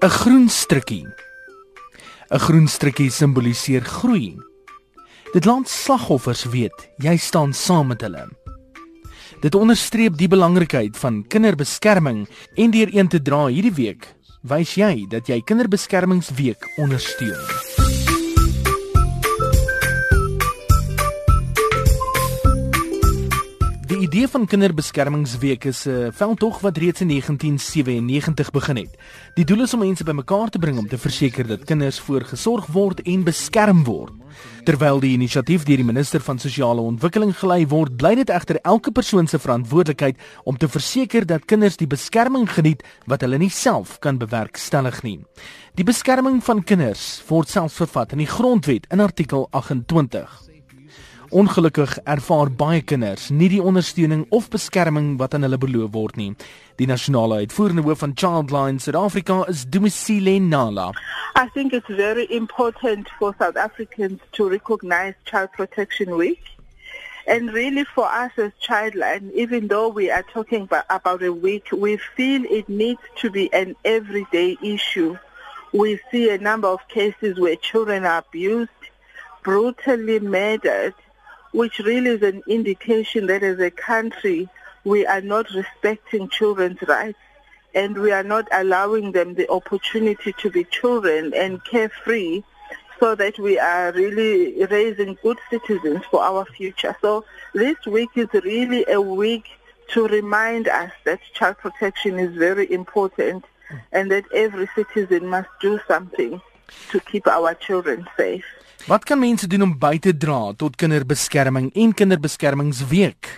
'n Groen strukkie. 'n Groen strukkie simboliseer groei. Dit laat slagoffers weet jy staan saam met hulle. Dit onderstreep die belangrikheid van kinderbeskerming en deur een te dra hierdie week, wys jy dat jy Kinderbeskermingsweek ondersteun. Idee van Kinderbeskermingsweek is 'n uh, veldtog wat reeds in 1997 begin het. Die doel is om mense bymekaar te bring om te verseker dat kinders voorgesorg word en beskerm word. Terwyl die inisiatief deur die minister van sosiale ontwikkeling gelei word, bly dit egter elke persoon se verantwoordelikheid om te verseker dat kinders die beskerming geniet wat hulle nie self kan bewerkstellig nie. Die beskerming van kinders word selfs vervat in die grondwet in artikel 28. Ongelukkig ervaar baie kinders nie die ondersteuning of beskerming wat aan hulle beloof word nie. Die nasionale uitvoerende hoof van Childline Suid-Afrika is Dumisile Nala. I think it's very important for South Africans to recognize Child Protection Week. And really for us as Childline, even though we are talking about a week, we feel it needs to be an everyday issue. We see a number of cases where children are abused, brutally murdered, which really is an indication that as a country we are not respecting children's rights and we are not allowing them the opportunity to be children and carefree so that we are really raising good citizens for our future. So this week is really a week to remind us that child protection is very important and that every citizen must do something to keep our children safe. Wat kan mense doen om by te dra tot kinderbeskerming en kinderbeskermingsweek?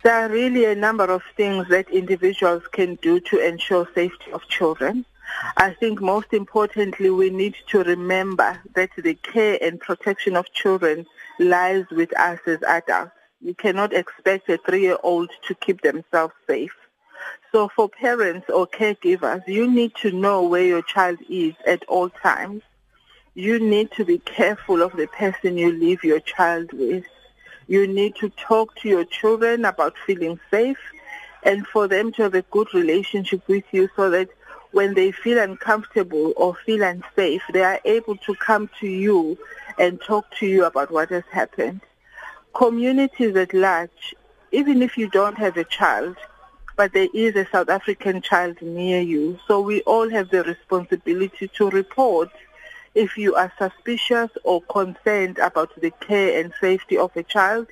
There are really a number of things that individuals can do to ensure safety of children. I think most importantly we need to remember that the care and protection of children lies with us as adults. You cannot expect a 3-year-old to keep themselves safe. So for parents or caregivers, you need to know where your child is at all times you need to be careful of the person you leave your child with. You need to talk to your children about feeling safe and for them to have a good relationship with you so that when they feel uncomfortable or feel unsafe, they are able to come to you and talk to you about what has happened. Communities at large, even if you don't have a child, but there is a South African child near you, so we all have the responsibility to report if you are suspicious or concerned about the care and safety of a child,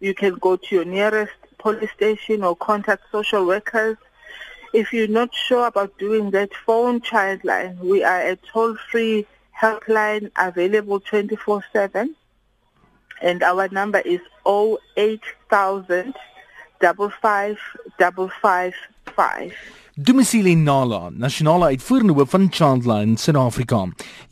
you can go to your nearest police station or contact social workers. If you're not sure about doing that, phone Childline. We are a toll-free helpline available 24-7. And our number is 08000 55555. Dumisile Nala, nasionale uitvoerende hoof van Childline Suid-Afrika.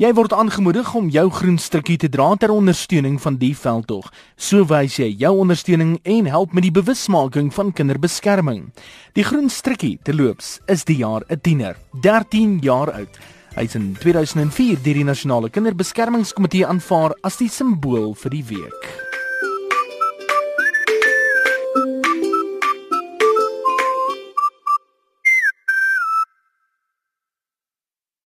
Jy word aangemoedig om jou groen stukkie te dra ter ondersteuning van die veldtog. So wys jy jou ondersteuning en help met die bewusmaking van kinderbeskerming. Die groen stukkie te loops is die jaar 'n tiener, 13 jaar oud. Hy is in 2004 deur die nasionale kinderbeskermingskomitee aanvaar as die simbool vir die week.